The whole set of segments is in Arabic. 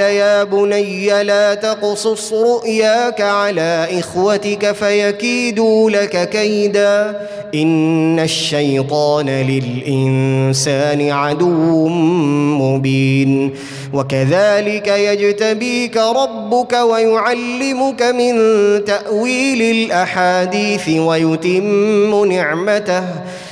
يا بني لا تقصص رؤياك على إخوتك فيكيدوا لك كيدا. إن الشيطان للإنسان عدو مبين. وكذلك يجتبيك ربك ويعلمك من تأويل الأحاديث ويتم نعمته.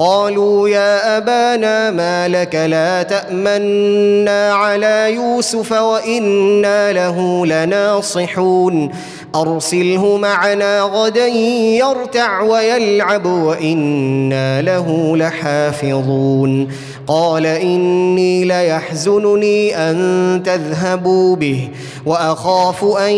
قالوا يا أبانا ما لك لا تأمنا على يوسف وإنا له لناصحون. أرسله معنا غدا يرتع ويلعب وإنا له لحافظون. قال إني ليحزنني أن تذهبوا به وأخاف أن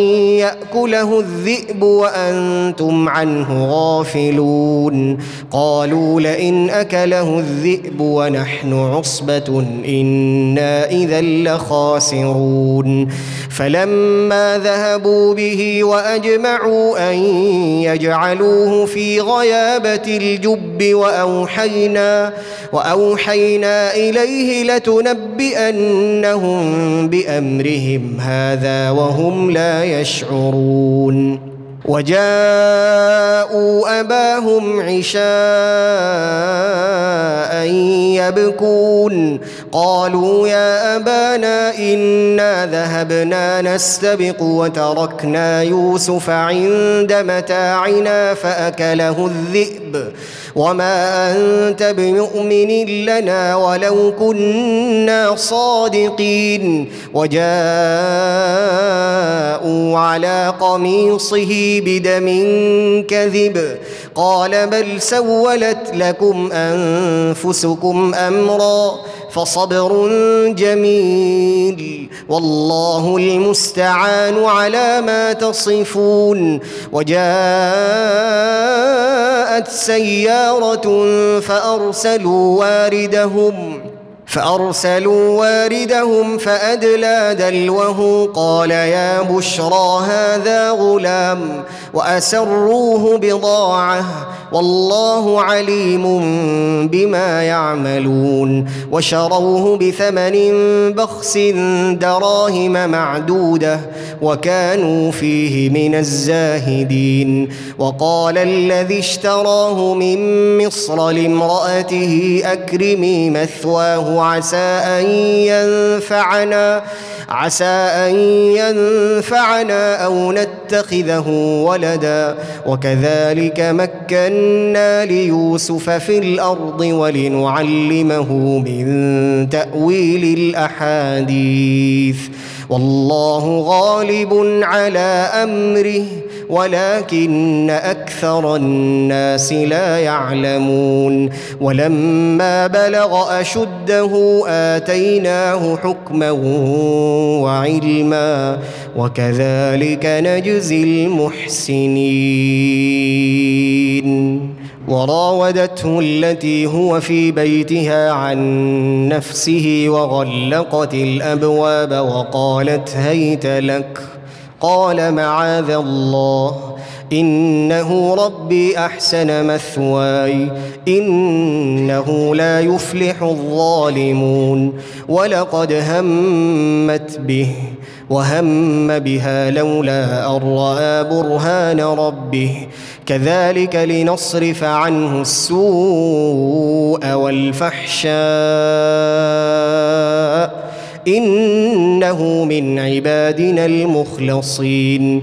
يأكله الذئب وأنتم عنه غافلون. قالوا لئن أكله الذئب ونحن عصبة إنا إذا لخاسرون. فلما ذهبوا به وأجمعوا أن يجعلوه في غيابة الجب وأوحينا وأوحينا إليه لتنبئنهم بأمرهم هذا وهم لا يشعرون. وجاءوا أباهم عشاء يبكون. قالوا يا أبانا إنا ذهبنا نستبق وتركنا يوسف عند متاعنا فأكله الذئب. وما أنت بمؤمن لنا ولو كنا صادقين. وجاءوا على قميصه بدم كذب قال بل سولت لكم أنفسكم أمرا فصبر جميل والله المستعان على ما تصفون وجاءت سيارة فأرسلوا واردهم فأرسلوا واردهم فأدلى دلوه قال يا بشرى هذا غلام وأسروه بضاعة والله عليم بما يعملون وشروه بثمن بخس دراهم معدودة وكانوا فيه من الزاهدين وقال الذي اشتراه من مصر لامرأته أكرمي مثواه عسى أن ينفعنا عسى أن ينفعنا أو نتخذه ولدا. وكذلك مكنا ليوسف في الأرض ولنعلمه من تأويل الأحاديث. والله غالب على أمره ولكن أكثر الناس لا يعلمون. ولما بلغ أشده آتيناه حكما وعلما وكذلك نجزي المحسنين. وراودته التي هو في بيتها عن نفسه وغلقت الأبواب وقالت هيت لك. قال معاذ الله إنه ربي أحسن مثواي إنه لا يفلح الظالمون ولقد همت به وهم بها لولا أن رأى برهان ربه. كذلك لنصرف عنه السوء والفحشاء. إنه من عبادنا المخلصين.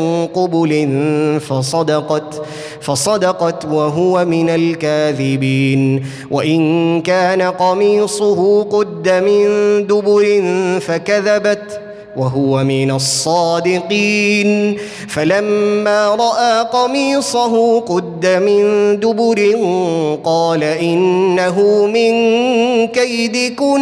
قبل فصدقت فصدقت وهو من الكاذبين. وإن كان قميصه قد من دبر فكذبت وهو من الصادقين. فلما رأى قميصه قد من دبر قال إنه من كيدكن.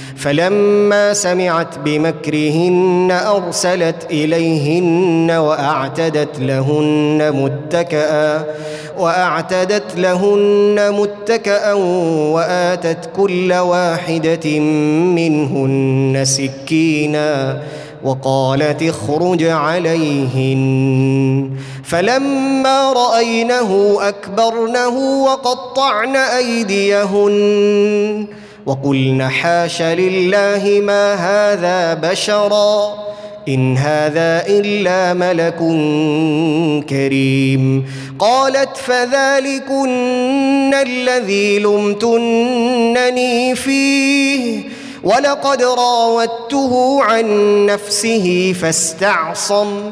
فلما سمعت بمكرهن أرسلت إليهن وأعتدت لهن متكئا وأعتدت لهن متكئا وآتت كل واحدة منهن سكينا وقالت اخرج عليهن. فلما رأينه أكبرنه وقطعن أيديهن. وقلن حاش لله ما هذا بشرا إن هذا إلا ملك كريم. قالت فذلكن الذي لمتنني فيه. ولقد راودته عن نفسه فاستعصم.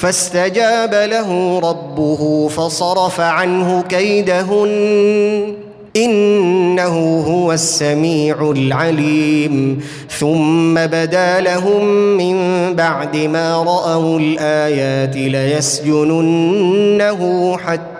فاستجاب له ربه فصرف عنه كيدهن. إنه هو السميع العليم. ثم بدا لهم من بعد ما رأوا الآيات ليسجننه حتى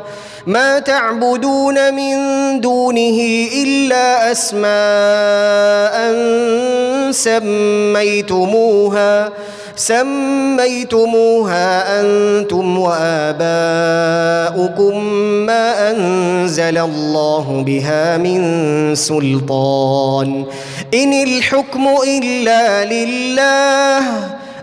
ما تعبدون من دونه إلا أسماء سميتموها سميتموها أنتم وآباؤكم ما أنزل الله بها من سلطان. إن الحكم إلا لله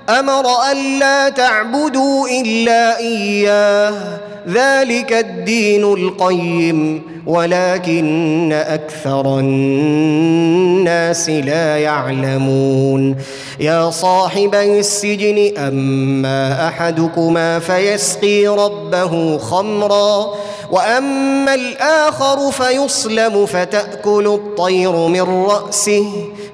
أمر الا تعبدوا إلا إياه. ذلك الدين القيم ولكن أكثر الناس لا يعلمون. يا صاحبي السجن أما أحدكما فيسقي ربه خمرا وأما الآخر فيصلم فتأكل الطير من رأسه.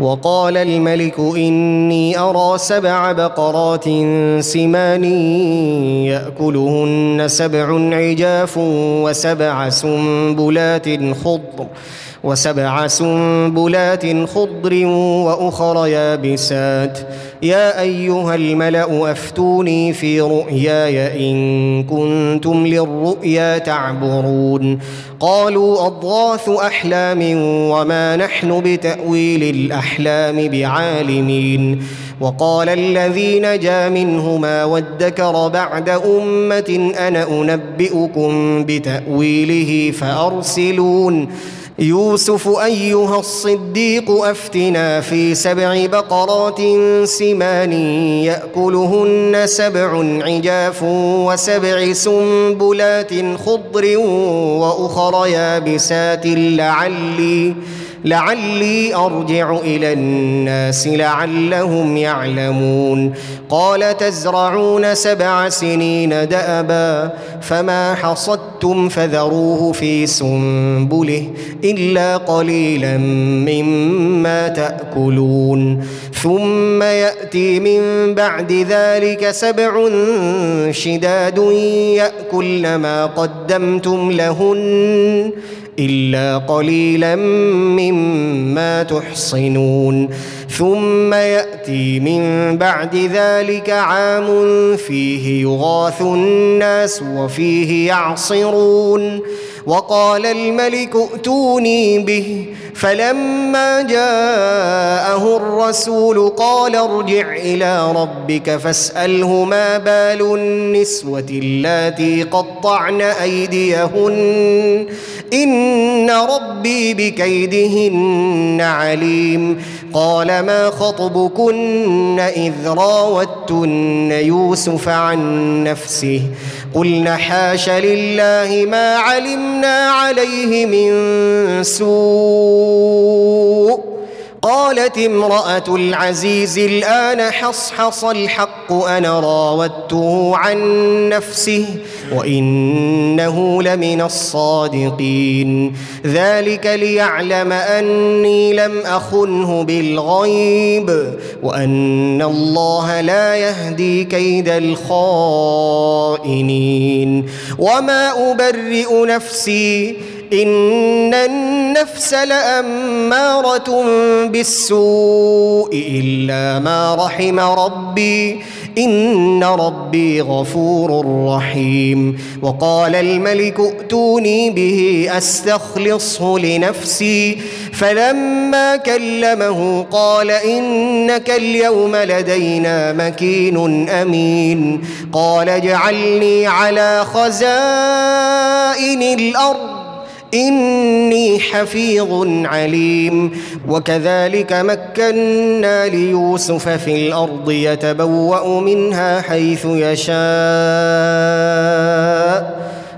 وقال الملك إني أرى سبع بقرات سمان يأكلهن سبع عجاف وسبع سنبلات خضر وسبع سنبلات خضر وأخر يابسات. يا أيها الملأ أفتوني في رؤياي إن كنتم للرؤيا تعبرون. قالوا أضغاث أحلام وما نحن بتأويل الأحلام بعالمين وقال الذي نجا منهما وادكر بعد أمة أنا أنبئكم بتأويله فأرسلون يوسف أيها الصديق أفتنا في سبع بقرات سمان يأكلهن سبع عجاف وسبع سنبلات خضر وأخر يابسات لعلي لعلي أرجع إلى الناس لعلهم يعلمون. قال تزرعون سبع سنين دأبا فما حصدتم فذروه في سنبله إلا قليلا مما تأكلون. ثم يأتي من بعد ذلك سبع شداد يأكلن ما قدمتم لهن. إلا قليلا مما تحصنون. ثم يأتي من بعد ذلك عام فيه يغاث الناس وفيه يعصرون. وقال الملك ائتوني به. فلما جاءه الرسول قال ارجع إلى ربك فاسأله ما بال النسوة اللاتي قطعن أيديهن. إن ربي بكيدهن عليم. قال ما خطبكن إذ راوتن يوسف عن نفسه؟ قلن حاش لله ما علمنا عليه من سوء. قالت امرأة العزيز الآن حصحص الحق أنا راودته عن نفسه وإنه لمن الصادقين. ذلك ليعلم أني لم أخنه بالغيب وأن الله لا يهدي كيد الخائنين. وما أبرئ نفسي إن النفس لأمارة بالسوء إلا ما رحم ربي. إن ربي غفور رحيم. وقال الملك ائتوني به أستخلصه لنفسي. فلما كلمه قال إنك اليوم لدينا مكين أمين. قال اجعلني على خزائن الأرض. إني حفيظ عليم. وكذلك مكنا ليوسف في الأرض يتبوأ منها حيث يشاء.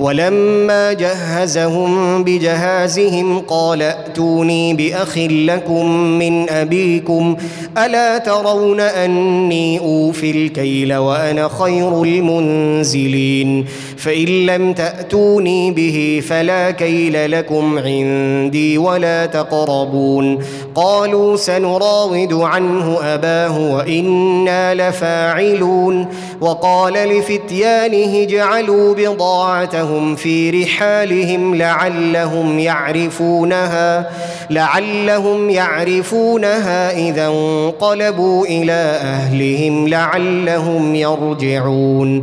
ولما جهزهم بجهازهم قال ائتوني بأخ لكم من أبيكم ألا ترون أني أوفي الكيل وأنا خير المنزلين؟ فإن لم تأتوني به فلا كيل لكم عندي ولا تقربون. قالوا سنراود عنه أباه وإنا لفاعلون. وقال لفتيانه اجعلوا بضاعتهم في رحالهم لعلهم يعرفونها لعلهم يعرفونها إذا انقلبوا إلى أهلهم لعلهم يرجعون.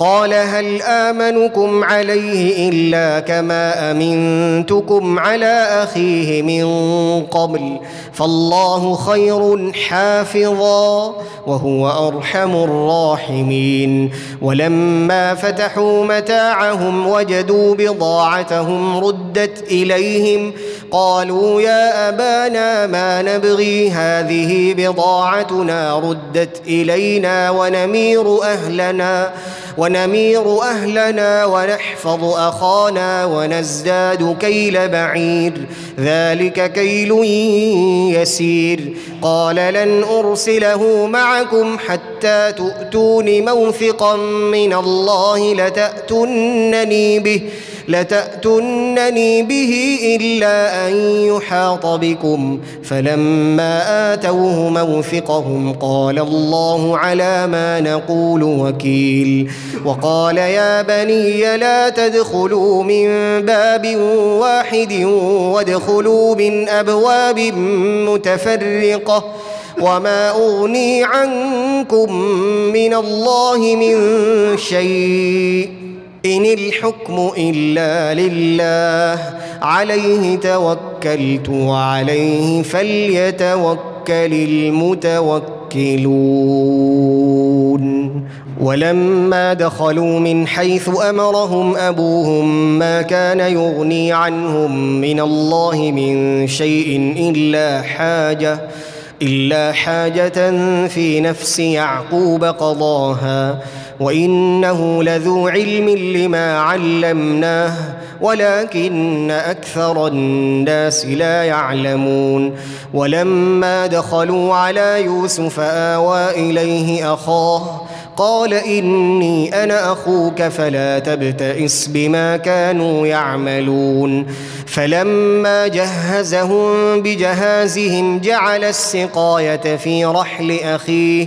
قال هل آمنكم عليه إلا كما أمنتكم على أخيه من قبل فالله خير حافظا وهو أرحم الراحمين ولما فتحوا متاعهم وجدوا بضاعتهم ردت إليهم قالوا يا أبانا ما نبغي هذه بضاعتنا ردت إلينا ونمير أهلنا ونمير أهلنا ونحفظ أخانا ونزداد كيل بعير. ذلك كيل يسير. قال لن أرسله معكم حتى تؤتون موثقا من الله لتأتونني به. لتاتونني به إلا أن يحاط بكم. فلما آتوه موثقهم قال الله على ما نقول وكيل. وقال يا بني لا تدخلوا من باب واحد وادخلوا من أبواب متفرقة. وما أغني عنكم من الله من شيء. إن الحكم إلا لله عليه توكلت وعليه فليتوكل المتوكلون. ولما دخلوا من حيث أمرهم أبوهم ما كان يغني عنهم من الله من شيء إلا حاجة إلا حاجة في نفس يعقوب قضاها. وإنه لذو علم لما علمناه ولكن أكثر الناس لا يعلمون. ولما دخلوا على يوسف آوى إليه أخاه قال إني أنا أخوك فلا تبتئس بما كانوا يعملون. فلما جهزهم بجهازهم جعل السقاية في رحل أخيه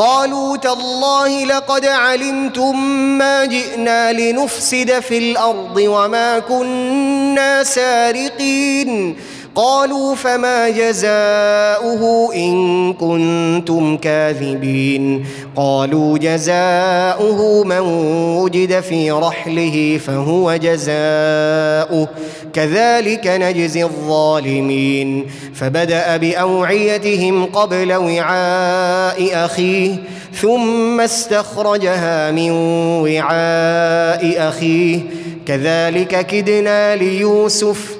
قالوا تالله لقد علمتم ما جئنا لنفسد في الأرض وما كنا سارقين. قالوا فما جزاؤه إن كنتم كاذبين؟ قالوا جزاؤه من وجد في رحله فهو جزاؤه. كذلك نجزي الظالمين. فبدأ بأوعيتهم قبل وعاء أخيه ثم استخرجها من وعاء أخيه. كذلك كدنا ليوسف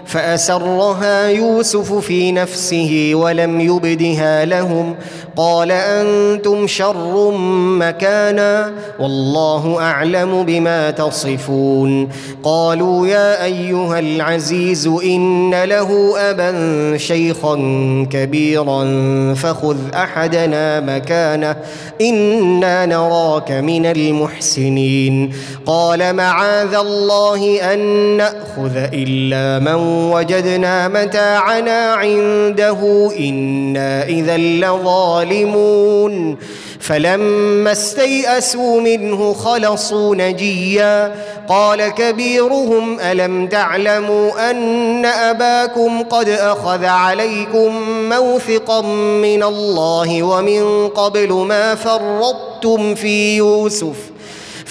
فأسرها يوسف في نفسه ولم يبدها لهم قال أنتم شر مكانا والله أعلم بما تصفون. قالوا يا أيها العزيز إن له أبا شيخا كبيرا فخذ أحدنا مكانه إنا نراك من المحسنين. قال معاذ الله أن نأخذ إلا من وجدنا متاعنا عنده إنا إذا لظالمون. فلما استيئسوا منه خلصوا نجيا. قال كبيرهم ألم تعلموا أن أباكم قد أخذ عليكم موثقا من الله ومن قبل ما فرطتم في يوسف؟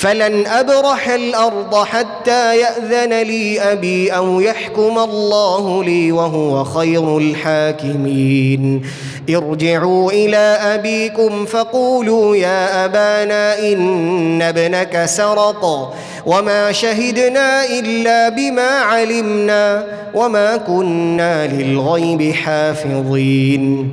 فلن ابرح الأرض حتى ياذن لي ابي أو يحكم الله لي وهو خير الحاكمين. ارجعوا إلى ابيكم فقولوا يا ابانا ان ابنك سرق. وما شهدنا الا بما علمنا. وما كنا للغيب حافظين.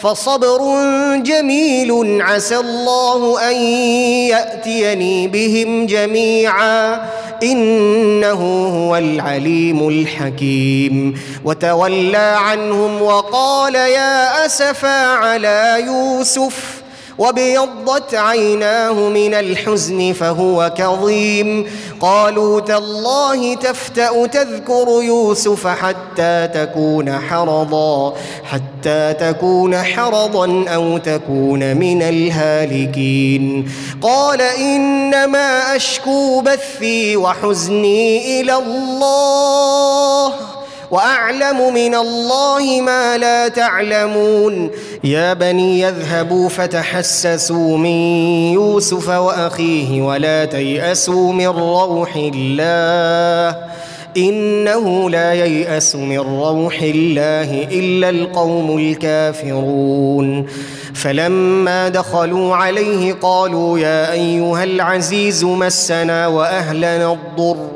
فصبر جميل. عسى الله أن يأتيني بهم جميعا. إنه هو العليم الحكيم. وتولى عنهم وقال يا أسفا على يوسف. وابيضت عيناه من الحزن فهو كظيم قالوا تالله تفتا تذكر يوسف حتى تكون حرضا حتى تكون حرضا أو تكون من الهالكين. قال انما اشكو بثي وحزني إلى الله. وأعلم من الله ما لا تعلمون. يا بني يذهبوا فتحسسوا من يوسف وأخيه ولا تيأسوا من روح الله. إنه لا ييأس من روح الله إلا القوم الكافرون. فلما دخلوا عليه قالوا يا أيها العزيز مسنا وأهلنا الضر.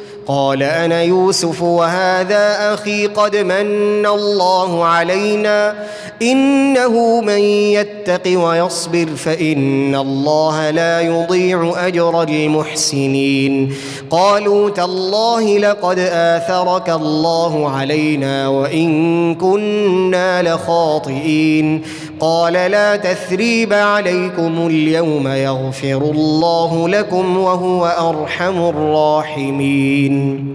قال أنا يوسف وهذا أخي قد من الله علينا إنه من يتق ويصبر فإن الله لا يضيع أجر المحسنين. قالوا تالله لقد آثرك الله علينا وإن كنا لخاطئين. قال لا تثريب عليكم اليوم يغفر الله لكم وهو أرحم الراحمين.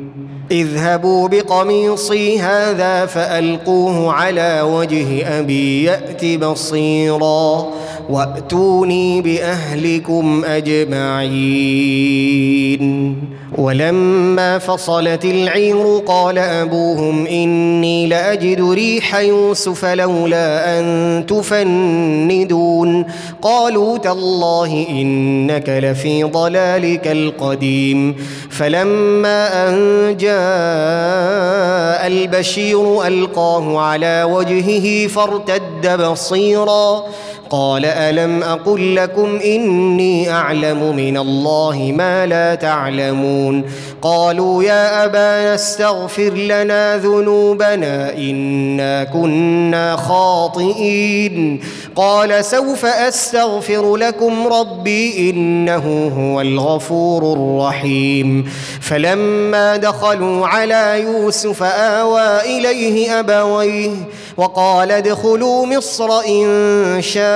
اذهبوا بقميصي هذا فألقوه على وجه أبي يات بصيرا. واتوني باهلكم اجمعين ولما فصلت العير قال ابوهم اني لاجد ريح يوسف لولا ان تفندون قالوا تالله انك لفي ضلالك القديم فلما ان جاء البشير القاه على وجهه فارتد بصيرا قال ألم أقل لكم إني أعلم من الله ما لا تعلمون قالوا يا أبانا استغفر لنا ذنوبنا إنا كنا خاطئين قال سوف أستغفر لكم ربي إنه هو الغفور الرحيم فلما دخلوا على يوسف آوى إليه أبويه وقال ادخلوا مصر إن شاء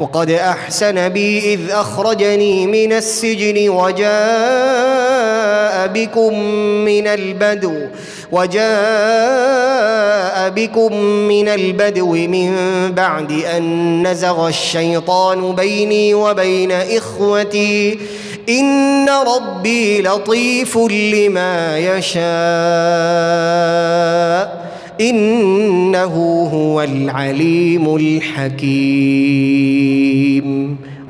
وقد أحسن بي إذ أخرجني من السجن وجاء بكم من البدو وجاء بكم من البدو من بعد أن نزغ الشيطان بيني وبين إخوتي. إن ربي لطيف لما يشاء. إنه هو العليم الحكيم.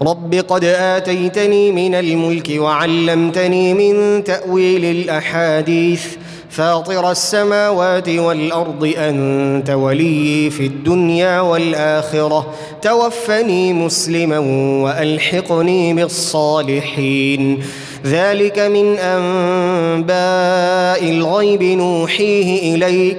رب قد آتيتني من الملك وعلمتني من تأويل الأحاديث. فاطر السماوات والأرض أنت ولي في الدنيا والآخرة. توفني مسلما وألحقني بالصالحين. ذلك من أنباء الغيب نوحيه إليك.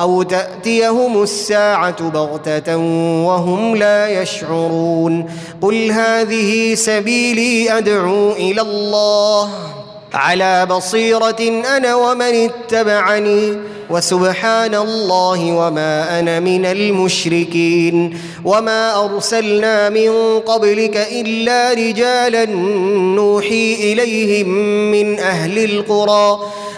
أو تأتيهم الساعة بغتة وهم لا يشعرون. قل هذه سبيلي أدعو إلى الله. على بصيرة أنا ومن اتبعني وسبحان الله وما أنا من المشركين. وما أرسلنا من قبلك إلا رجالا نوحي إليهم من أهل القرى.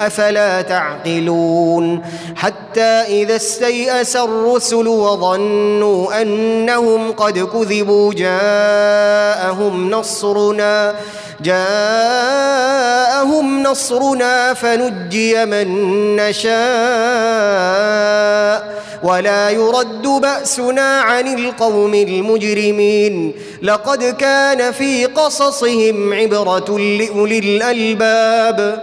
أفلا تعقلون حتى إذا استيأس الرسل وظنوا أنهم قد كذبوا جاءهم نصرنا جاءهم نصرنا فنجي من نشاء. ولا يرد بأسنا عن القوم المجرمين. لقد كان في قصصهم عبرة لأولي الألباب.